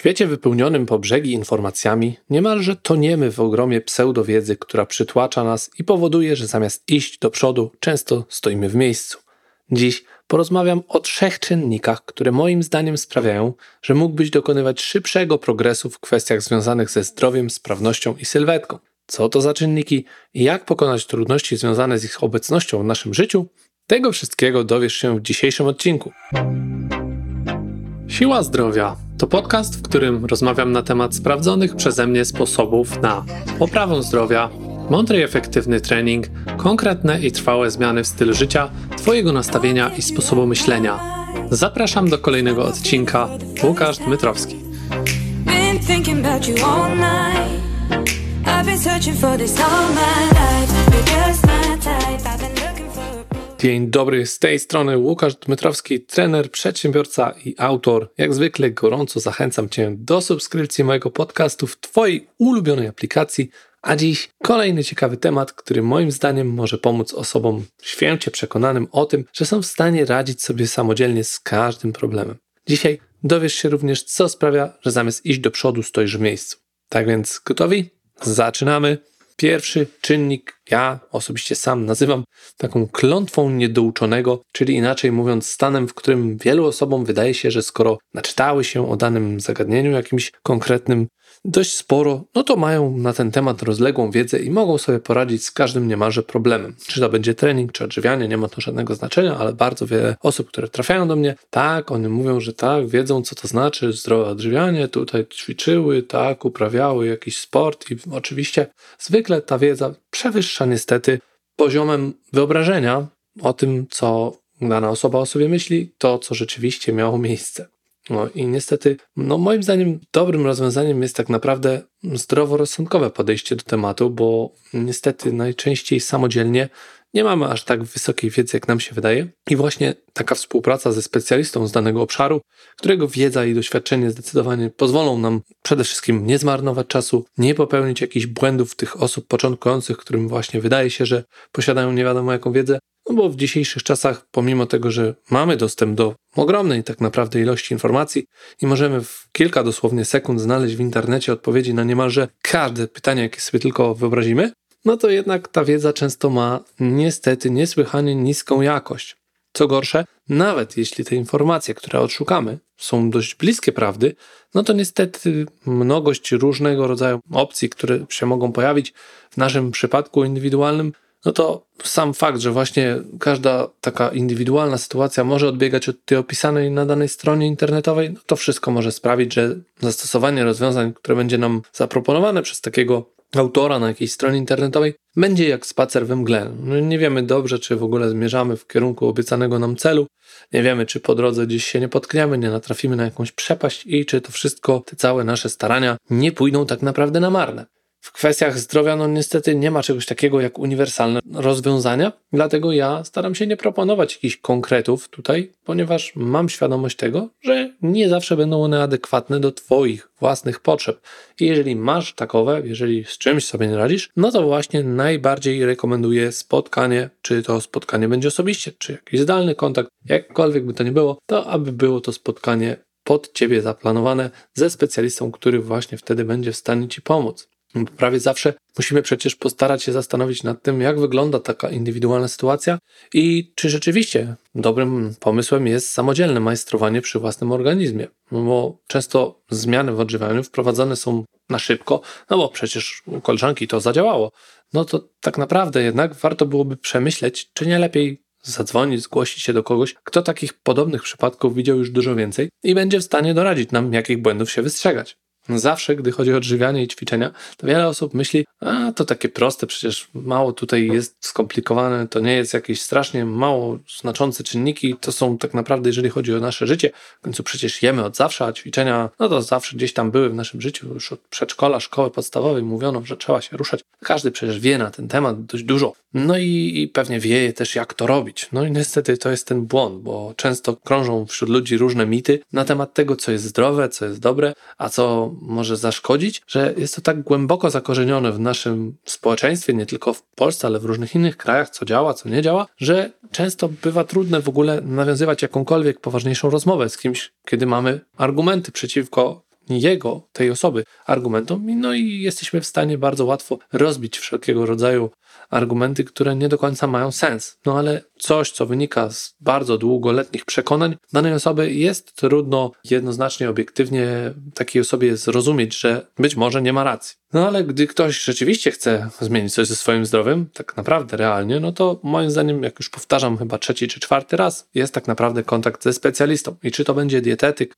świecie wypełnionym po brzegi informacjami niemalże toniemy w ogromie pseudowiedzy, która przytłacza nas i powoduje, że zamiast iść do przodu, często stoimy w miejscu. Dziś porozmawiam o trzech czynnikach, które moim zdaniem sprawiają, że mógłbyś dokonywać szybszego progresu w kwestiach związanych ze zdrowiem, sprawnością i sylwetką. Co to za czynniki i jak pokonać trudności związane z ich obecnością w naszym życiu? Tego wszystkiego dowiesz się w dzisiejszym odcinku. Siła Zdrowia to podcast, w którym rozmawiam na temat sprawdzonych przeze mnie sposobów na poprawę zdrowia, mądry i efektywny trening, konkretne i trwałe zmiany w stylu życia, Twojego nastawienia i sposobu myślenia. Zapraszam do kolejnego odcinka. Łukasz Dmytrowski. I've been searching for this all my life. Just my type. Dzień dobry, z tej strony Łukasz Dmytrowski, trener, przedsiębiorca i autor. Jak zwykle gorąco zachęcam Cię do subskrypcji mojego podcastu w Twojej ulubionej aplikacji, a dziś kolejny ciekawy temat, który moim zdaniem może pomóc osobom święcie przekonanym o tym, że są w stanie radzić sobie samodzielnie z każdym problemem. Dzisiaj dowiesz się również, co sprawia, że zamiast iść do przodu stoisz w miejscu. Tak więc gotowi? Zaczynamy! Pierwszy czynnik, ja osobiście sam nazywam taką klątwą niedouczonego, czyli inaczej mówiąc, stanem, w którym wielu osobom wydaje się, że skoro naczytały się o danym zagadnieniu jakimś konkretnym, dość sporo, no to mają na ten temat rozległą wiedzę i mogą sobie poradzić z każdym niemalże problemem. Czy to będzie trening, czy odżywianie, nie ma to żadnego znaczenia, ale bardzo wiele osób, które trafiają do mnie, tak, one mówią, że tak, wiedzą co to znaczy zdrowe odżywianie, tutaj ćwiczyły, tak, uprawiały jakiś sport i oczywiście zwykle ta wiedza przewyższa niestety poziomem wyobrażenia o tym, co dana osoba o sobie myśli, to co rzeczywiście miało miejsce. No i niestety, no moim zdaniem dobrym rozwiązaniem jest tak naprawdę zdroworozsądkowe podejście do tematu, bo niestety najczęściej samodzielnie nie mamy aż tak wysokiej wiedzy, jak nam się wydaje. I właśnie taka współpraca ze specjalistą z danego obszaru, którego wiedza i doświadczenie zdecydowanie pozwolą nam przede wszystkim nie zmarnować czasu, nie popełnić jakichś błędów tych osób początkujących, którym właśnie wydaje się, że posiadają nie wiadomo jaką wiedzę, no bo w dzisiejszych czasach, pomimo tego, że mamy dostęp do ogromnej tak naprawdę ilości informacji i możemy w kilka dosłownie sekund znaleźć w internecie odpowiedzi na niemalże każde pytanie, jakie sobie tylko wyobrazimy, no to jednak ta wiedza często ma niestety niesłychanie niską jakość. Co gorsze, nawet jeśli te informacje, które odszukamy, są dość bliskie prawdy, no to niestety mnogość różnego rodzaju opcji, które się mogą pojawić w naszym przypadku indywidualnym, no to sam fakt, że właśnie każda taka indywidualna sytuacja może odbiegać od tej opisanej na danej stronie internetowej, no to wszystko może sprawić, że zastosowanie rozwiązań, które będzie nam zaproponowane przez takiego autora na jakiejś stronie internetowej, będzie jak spacer we mgle. No nie wiemy dobrze, czy w ogóle zmierzamy w kierunku obiecanego nam celu, nie wiemy, czy po drodze gdzieś się nie potkniemy, nie natrafimy na jakąś przepaść i czy to wszystko, te całe nasze starania nie pójdą tak naprawdę na marne. W kwestiach zdrowia, no niestety nie ma czegoś takiego jak uniwersalne rozwiązania, dlatego ja staram się nie proponować jakichś konkretów tutaj, ponieważ mam świadomość tego, że nie zawsze będą one adekwatne do Twoich własnych potrzeb. I jeżeli masz takowe, jeżeli z czymś sobie nie radzisz, no to właśnie najbardziej rekomenduję spotkanie, czy to spotkanie będzie osobiście, czy jakiś zdalny kontakt, jakkolwiek by to nie było, to aby było to spotkanie pod Ciebie zaplanowane ze specjalistą, który właśnie wtedy będzie w stanie Ci pomóc. Prawie zawsze musimy przecież postarać się zastanowić nad tym, jak wygląda taka indywidualna sytuacja i czy rzeczywiście dobrym pomysłem jest samodzielne majstrowanie przy własnym organizmie. No bo często zmiany w odżywianiu wprowadzane są na szybko, no bo przecież u koleżanki to zadziałało. No to tak naprawdę jednak warto byłoby przemyśleć, czy nie lepiej zadzwonić, zgłosić się do kogoś, kto takich podobnych przypadków widział już dużo więcej i będzie w stanie doradzić nam, jakich błędów się wystrzegać. Zawsze, gdy chodzi o odżywianie i ćwiczenia, to wiele osób myśli, a to takie proste, przecież mało tutaj jest skomplikowane, to nie jest jakieś strasznie mało znaczące czynniki, to są tak naprawdę, jeżeli chodzi o nasze życie, w końcu przecież jemy od zawsze, a ćwiczenia, no to zawsze gdzieś tam były w naszym życiu, już od przedszkola, szkoły podstawowej mówiono, że trzeba się ruszać. Każdy przecież wie na ten temat dość dużo. No i, i pewnie wie też, jak to robić. No i niestety to jest ten błąd, bo często krążą wśród ludzi różne mity na temat tego, co jest zdrowe, co jest dobre, a co może zaszkodzić, że jest to tak głęboko zakorzenione w naszym społeczeństwie, nie tylko w Polsce, ale w różnych innych krajach, co działa, co nie działa, że często bywa trudne w ogóle nawiązywać jakąkolwiek poważniejszą rozmowę z kimś, kiedy mamy argumenty przeciwko jego, tej osoby argumentom, no i jesteśmy w stanie bardzo łatwo rozbić wszelkiego rodzaju argumenty, które nie do końca mają sens. No ale coś, co wynika z bardzo długoletnich przekonań danej osoby, jest trudno jednoznacznie, obiektywnie takiej osobie zrozumieć, że być może nie ma racji. No ale gdy ktoś rzeczywiście chce zmienić coś ze swoim zdrowiem, tak naprawdę realnie, no to moim zdaniem, jak już powtarzam chyba trzeci czy czwarty raz, jest tak naprawdę kontakt ze specjalistą. I czy to będzie dietetyk,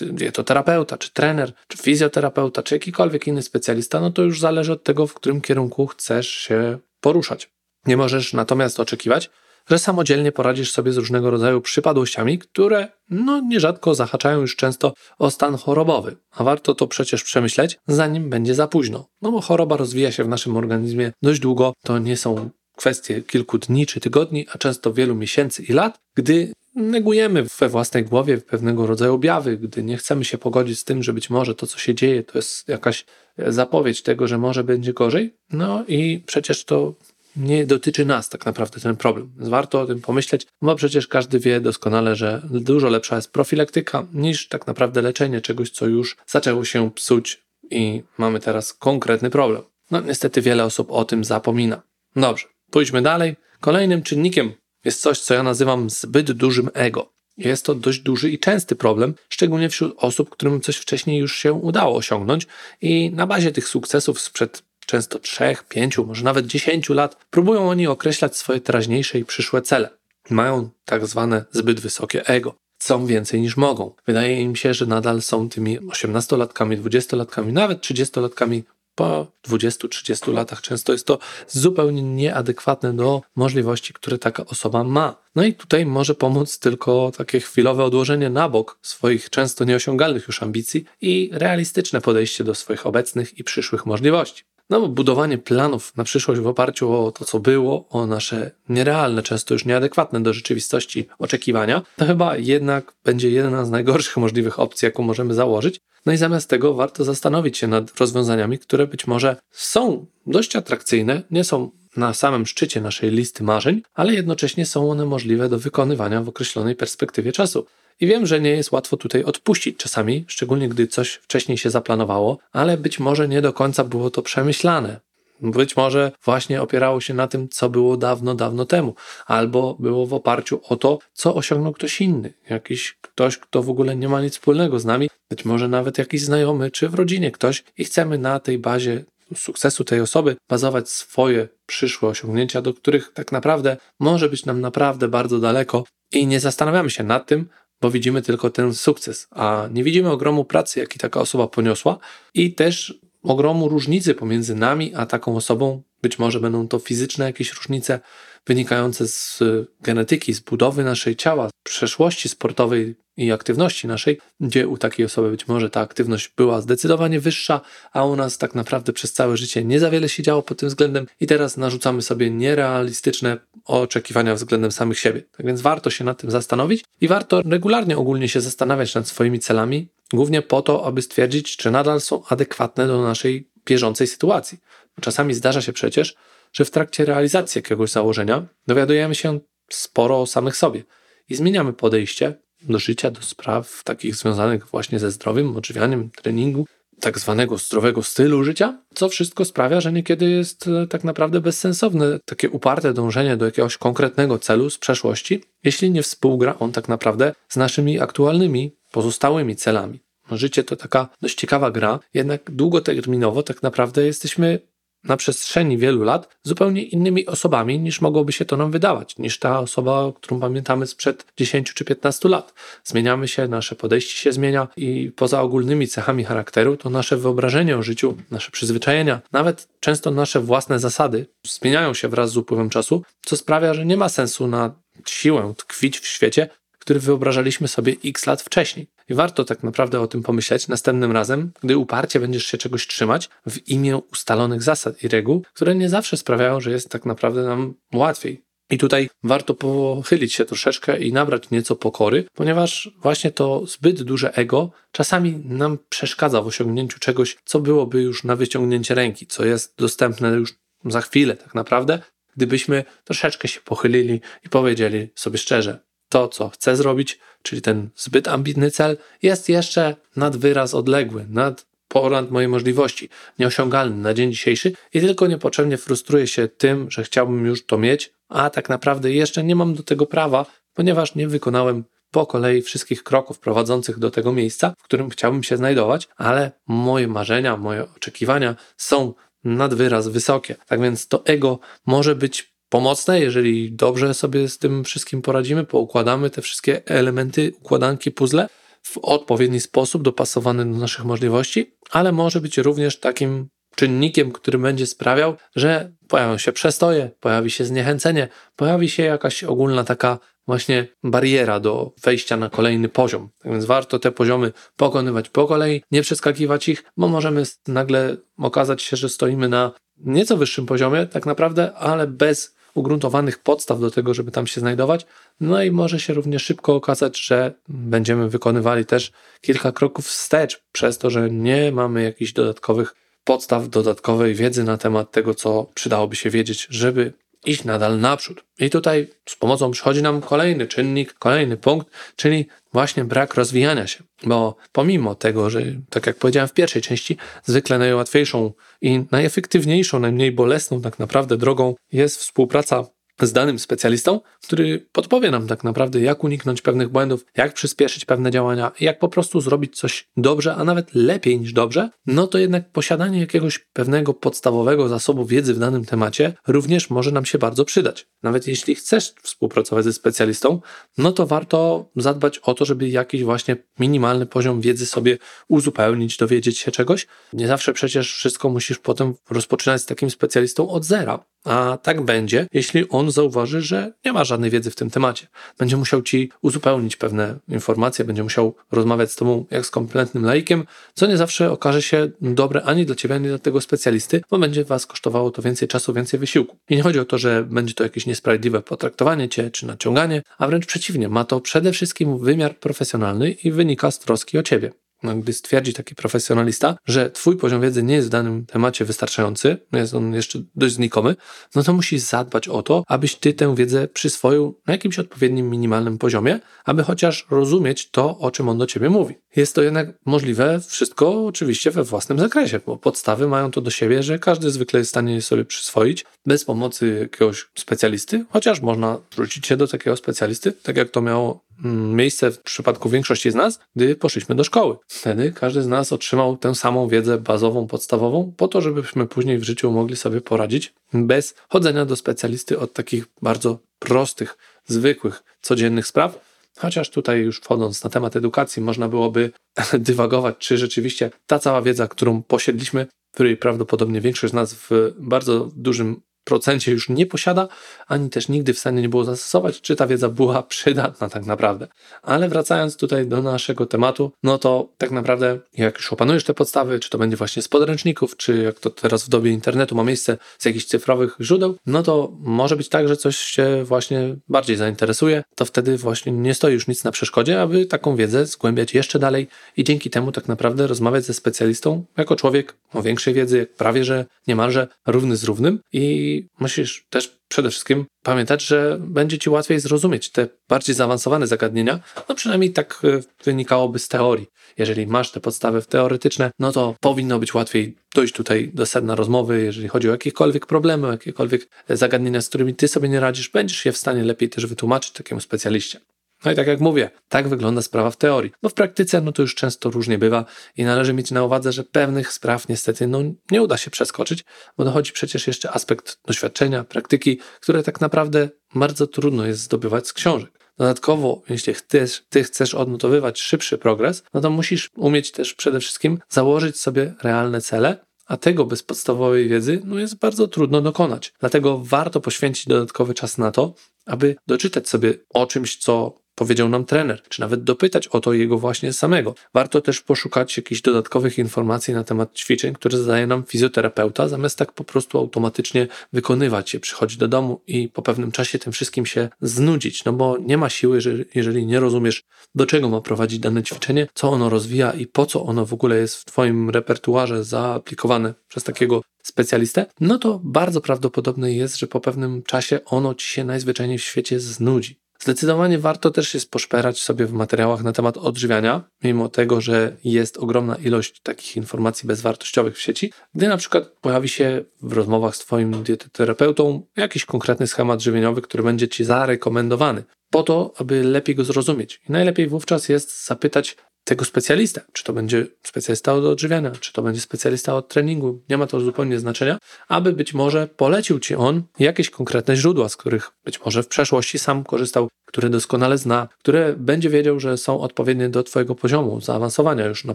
dietoterapeuta, czy trener, czy fizjoterapeuta, czy jakikolwiek inny specjalista, no to już zależy od tego, w którym kierunku chcesz się poruszać. Nie możesz natomiast oczekiwać, że samodzielnie poradzisz sobie z różnego rodzaju przypadłościami, które no nierzadko zahaczają już często o stan chorobowy, a warto to przecież przemyśleć, zanim będzie za późno. No bo choroba rozwija się w naszym organizmie dość długo, to nie są kwestie kilku dni czy tygodni, a często wielu miesięcy i lat, gdy negujemy we własnej głowie pewnego rodzaju objawy, gdy nie chcemy się pogodzić z tym, że być może to, co się dzieje, to jest jakaś zapowiedź tego, że może będzie gorzej. No i przecież to nie dotyczy nas tak naprawdę ten problem. Więc warto o tym pomyśleć, bo przecież każdy wie doskonale, że dużo lepsza jest profilaktyka niż tak naprawdę leczenie czegoś, co już zaczęło się psuć i mamy teraz konkretny problem. No niestety wiele osób o tym zapomina. Dobrze, pójdźmy dalej. Kolejnym czynnikiem jest coś, co ja nazywam zbyt dużym ego. Jest to dość duży i częsty problem, szczególnie wśród osób, którym coś wcześniej już się udało osiągnąć i na bazie tych sukcesów sprzed często 3, 5, może nawet 10 lat próbują oni określać swoje teraźniejsze i przyszłe cele. Mają tak zwane zbyt wysokie ego. Chcą więcej niż mogą. Wydaje im się, że nadal są tymi 18-latkami, 20-latkami, nawet 30-latkami po 20-30 latach często jest to zupełnie nieadekwatne do możliwości, które taka osoba ma. No i tutaj może pomóc tylko takie chwilowe odłożenie na bok swoich często nieosiągalnych już ambicji i realistyczne podejście do swoich obecnych i przyszłych możliwości. No bo budowanie planów na przyszłość w oparciu o to, co było, o nasze nierealne, często już nieadekwatne do rzeczywistości oczekiwania, to chyba jednak będzie jedna z najgorszych możliwych opcji, jaką możemy założyć. No i zamiast tego warto zastanowić się nad rozwiązaniami, które być może są dość atrakcyjne, nie są na samym szczycie naszej listy marzeń, ale jednocześnie są one możliwe do wykonywania w określonej perspektywie czasu. I wiem, że nie jest łatwo tutaj odpuścić czasami, szczególnie gdy coś wcześniej się zaplanowało, ale być może nie do końca było to przemyślane. Być może właśnie opierało się na tym, co było dawno, dawno temu, albo było w oparciu o to, co osiągnął ktoś inny, jakiś ktoś, kto w ogóle nie ma nic wspólnego z nami, być może nawet jakiś znajomy, czy w rodzinie ktoś, i chcemy na tej bazie sukcesu tej osoby bazować swoje przyszłe osiągnięcia, do których tak naprawdę może być nam naprawdę bardzo daleko i nie zastanawiamy się nad tym, bo widzimy tylko ten sukces, a nie widzimy ogromu pracy, jaki taka osoba poniosła i też ogromu różnicy pomiędzy nami a taką osobą. Być może będą to fizyczne jakieś różnice wynikające z genetyki, z budowy naszej ciała, z przeszłości sportowej i aktywności naszej, gdzie u takiej osoby być może ta aktywność była zdecydowanie wyższa, a u nas tak naprawdę przez całe życie nie za wiele się działo pod tym względem i teraz narzucamy sobie nierealistyczne oczekiwania względem samych siebie. Tak więc warto się nad tym zastanowić i warto regularnie ogólnie się zastanawiać nad swoimi celami, głównie po to, aby stwierdzić, czy nadal są adekwatne do naszej bieżącej sytuacji. Czasami zdarza się przecież, że w trakcie realizacji jakiegoś założenia dowiadujemy się sporo o samych sobie i zmieniamy podejście do życia, do spraw takich związanych właśnie ze zdrowiem, odżywianiem, treningu, tak zwanego zdrowego stylu życia, co wszystko sprawia, że niekiedy jest e, tak naprawdę bezsensowne takie uparte dążenie do jakiegoś konkretnego celu z przeszłości, jeśli nie współgra on tak naprawdę z naszymi aktualnymi, pozostałymi celami. No, życie to taka dość ciekawa gra, jednak długoterminowo tak naprawdę jesteśmy na przestrzeni wielu lat zupełnie innymi osobami niż mogłoby się to nam wydawać, niż ta osoba, którą pamiętamy sprzed 10 czy 15 lat. Zmieniamy się, nasze podejście się zmienia i poza ogólnymi cechami charakteru, to nasze wyobrażenie o życiu, nasze przyzwyczajenia, nawet często nasze własne zasady zmieniają się wraz z upływem czasu, co sprawia, że nie ma sensu na siłę tkwić w świecie, który wyobrażaliśmy sobie x lat wcześniej. I warto tak naprawdę o tym pomyśleć następnym razem, gdy uparcie będziesz się czegoś trzymać w imię ustalonych zasad i reguł, które nie zawsze sprawiają, że jest tak naprawdę nam łatwiej. I tutaj warto pochylić się troszeczkę i nabrać nieco pokory, ponieważ właśnie to zbyt duże ego czasami nam przeszkadza w osiągnięciu czegoś, co byłoby już na wyciągnięcie ręki, co jest dostępne już za chwilę tak naprawdę, gdybyśmy troszeczkę się pochylili i powiedzieli sobie szczerze, to, co chcę zrobić, czyli ten zbyt ambitny cel, jest jeszcze nad wyraz odległy, nad ponad moje możliwości, nieosiągalny na dzień dzisiejszy i tylko niepotrzebnie frustruję się tym, że chciałbym już to mieć, a tak naprawdę jeszcze nie mam do tego prawa, ponieważ nie wykonałem po kolei wszystkich kroków prowadzących do tego miejsca, w którym chciałbym się znajdować, ale moje marzenia, moje oczekiwania są nad wyraz wysokie. Tak więc to ego może być pomocne, jeżeli dobrze sobie z tym wszystkim poradzimy, poukładamy te wszystkie elementy układanki puzzle w odpowiedni sposób, dopasowany do naszych możliwości, ale może być również takim czynnikiem, który będzie sprawiał, że pojawią się przestoje, pojawi się zniechęcenie, pojawi się jakaś ogólna taka właśnie bariera do wejścia na kolejny poziom. Tak więc warto te poziomy pokonywać po kolei, nie przeskakiwać ich, bo możemy nagle okazać się, że stoimy na nieco wyższym poziomie, tak naprawdę, ale bez ugruntowanych podstaw do tego, żeby tam się znajdować. No i może się również szybko okazać, że będziemy wykonywali też kilka kroków wstecz, przez to, że nie mamy jakichś dodatkowych podstaw, dodatkowej wiedzy na temat tego, co przydałoby się wiedzieć, żeby iść nadal naprzód. I tutaj z pomocą przychodzi nam kolejny czynnik, kolejny punkt, czyli właśnie brak rozwijania się. Bo pomimo tego, że tak jak powiedziałem w pierwszej części, zwykle najłatwiejszą i najefektywniejszą, najmniej bolesną tak naprawdę drogą jest współpraca z danym specjalistą, który podpowie nam tak naprawdę, jak uniknąć pewnych błędów, jak przyspieszyć pewne działania, jak po prostu zrobić coś dobrze, a nawet lepiej niż dobrze, no to jednak posiadanie jakiegoś pewnego podstawowego zasobu wiedzy w danym temacie również może nam się bardzo przydać. Nawet jeśli chcesz współpracować ze specjalistą, no to warto zadbać o to, żeby jakiś właśnie minimalny poziom wiedzy sobie uzupełnić, dowiedzieć się czegoś. Nie zawsze przecież wszystko musisz potem rozpoczynać z takim specjalistą od zera. A tak będzie, jeśli on zauważy, że nie ma żadnej wiedzy w tym temacie. Będzie musiał ci uzupełnić pewne informacje, będzie musiał rozmawiać z tobą jak z kompletnym laikiem, co nie zawsze okaże się dobre ani dla ciebie, ani dla tego specjalisty, bo będzie was kosztowało to więcej czasu, więcej wysiłku. I nie chodzi o to, że będzie to jakieś niesprawiedliwe potraktowanie cię czy naciąganie, a wręcz przeciwnie, ma to przede wszystkim wymiar profesjonalny i wynika z troski o ciebie. No, gdy stwierdzi taki profesjonalista, że twój poziom wiedzy nie jest w danym temacie wystarczający, jest on jeszcze dość znikomy, no to musisz zadbać o to, abyś ty tę wiedzę przyswoił na jakimś odpowiednim minimalnym poziomie, aby chociaż rozumieć to, o czym on do ciebie mówi. Jest to jednak możliwe wszystko oczywiście we własnym zakresie, bo podstawy mają to do siebie, że każdy zwykle jest w stanie sobie przyswoić bez pomocy jakiegoś specjalisty, chociaż można zwrócić się do takiego specjalisty, tak jak to miało miejsce w przypadku większości z nas, gdy poszliśmy do szkoły. Wtedy każdy z nas otrzymał tę samą wiedzę bazową, podstawową, po to, żebyśmy później w życiu mogli sobie poradzić bez chodzenia do specjalisty od takich bardzo prostych, zwykłych, codziennych spraw Chociaż tutaj już wchodząc na temat edukacji, można byłoby dywagować, czy rzeczywiście ta cała wiedza, którą posiedliśmy, której prawdopodobnie większość z nas w bardzo dużym procencie już nie posiada, ani też nigdy w stanie nie było zastosować, czy ta wiedza była przydatna tak naprawdę. Ale wracając tutaj do naszego tematu, no to tak naprawdę jak już opanujesz te podstawy, czy to będzie właśnie z podręczników, czy jak to teraz w dobie internetu ma miejsce z jakichś cyfrowych źródeł, no to może być tak, że coś się właśnie bardziej zainteresuje, to wtedy właśnie nie stoi już nic na przeszkodzie, aby taką wiedzę zgłębiać jeszcze dalej i dzięki temu tak naprawdę rozmawiać ze specjalistą jako człowiek o większej wiedzy, prawie że niemalże równy z równym i musisz też przede wszystkim pamiętać, że będzie ci łatwiej zrozumieć te bardziej zaawansowane zagadnienia. No przynajmniej tak e, wynikałoby z teorii. Jeżeli masz te podstawy teoretyczne, no to powinno być łatwiej dojść tutaj do sedna rozmowy, jeżeli chodzi o jakiekolwiek problemy, jakiekolwiek zagadnienia, z którymi ty sobie nie radzisz, będziesz je w stanie lepiej też wytłumaczyć takiemu specjaliście. No i tak jak mówię, tak wygląda sprawa w teorii. Bo w praktyce no to już często różnie bywa i należy mieć na uwadze, że pewnych spraw niestety no, nie uda się przeskoczyć, bo dochodzi przecież jeszcze aspekt doświadczenia, praktyki, które tak naprawdę bardzo trudno jest zdobywać z książek. Dodatkowo, jeśli chcesz, ty chcesz odnotowywać szybszy progres, no to musisz umieć też przede wszystkim założyć sobie realne cele, a tego bez podstawowej wiedzy no jest bardzo trudno dokonać. Dlatego warto poświęcić dodatkowy czas na to, aby doczytać sobie o czymś, co powiedział nam trener, czy nawet dopytać o to jego właśnie samego. Warto też poszukać jakichś dodatkowych informacji na temat ćwiczeń, które zadaje nam fizjoterapeuta, zamiast tak po prostu automatycznie wykonywać je, przychodzić do domu i po pewnym czasie tym wszystkim się znudzić, no bo nie ma siły, jeżeli nie rozumiesz, do czego ma prowadzić dane ćwiczenie, co ono rozwija i po co ono w ogóle jest w Twoim repertuarze zaaplikowane przez takiego specjalistę, no to bardzo prawdopodobne jest, że po pewnym czasie ono ci się najzwyczajniej w świecie znudzi. Zdecydowanie warto też jest poszperać sobie w materiałach na temat odżywiania, mimo tego, że jest ogromna ilość takich informacji bezwartościowych w sieci. Gdy na przykład pojawi się w rozmowach z Twoim dietoterapeutą jakiś konkretny schemat żywieniowy, który będzie Ci zarekomendowany, po to, aby lepiej go zrozumieć. I najlepiej wówczas jest zapytać tego specjalistę. Czy to będzie specjalista od odżywiania, czy to będzie specjalista od treningu, nie ma to zupełnie znaczenia, aby być może polecił ci on jakieś konkretne źródła, z których być może w przeszłości sam korzystał, które doskonale zna, które będzie wiedział, że są odpowiednie do Twojego poziomu zaawansowania już na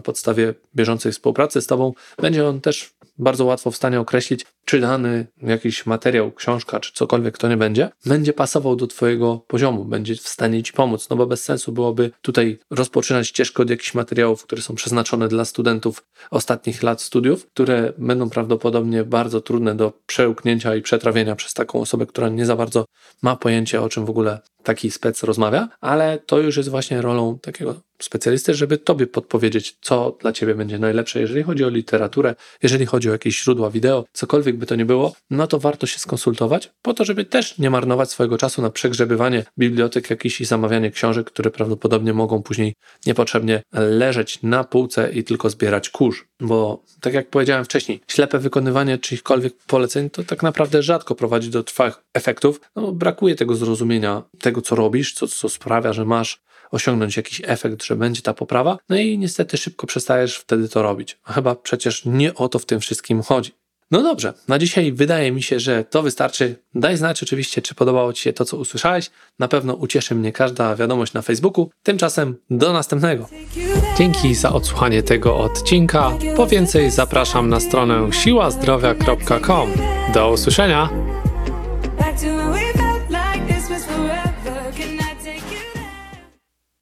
podstawie bieżącej współpracy z Tobą. Będzie on też bardzo łatwo w stanie określić, czy dany jakiś materiał, książka, czy cokolwiek to nie będzie, będzie pasował do Twojego poziomu, będzie w stanie Ci pomóc. No bo bez sensu byłoby tutaj rozpoczynać ścieżkę od jakichś materiałów, które są przeznaczone dla studentów ostatnich lat studiów, które będą prawdopodobnie bardzo trudne do przełknięcia i przetrawienia przez taką osobę, która nie za bardzo ma pojęcie, o czym w ogóle taki spec rozmawia, ale to już jest właśnie rolą takiego specjalisty, żeby tobie podpowiedzieć, co dla ciebie będzie najlepsze, jeżeli chodzi o literaturę, jeżeli chodzi o jakieś źródła wideo, cokolwiek by to nie było, no to warto się skonsultować, po to, żeby też nie marnować swojego czasu na przegrzebywanie bibliotek jakichś i zamawianie książek, które prawdopodobnie mogą później niepotrzebnie leżeć na półce i tylko zbierać kurz. Bo tak jak powiedziałem wcześniej, ślepe wykonywanie czyichkolwiek poleceń to tak naprawdę rzadko prowadzi do trwałych efektów, no brakuje tego zrozumienia tego, co robisz, co, co sprawia, że masz osiągnąć jakiś efekt, że będzie ta poprawa, no i niestety szybko przestajesz wtedy to robić. A chyba przecież nie o to w tym wszystkim chodzi. No dobrze, na dzisiaj wydaje mi się, że to wystarczy. Daj znać oczywiście, czy podobało Ci się to, co usłyszałeś. Na pewno ucieszy mnie każda wiadomość na Facebooku. Tymczasem do następnego. Dzięki za odsłuchanie tego odcinka. Po więcej zapraszam na stronę siłazdrowia.com. Do usłyszenia!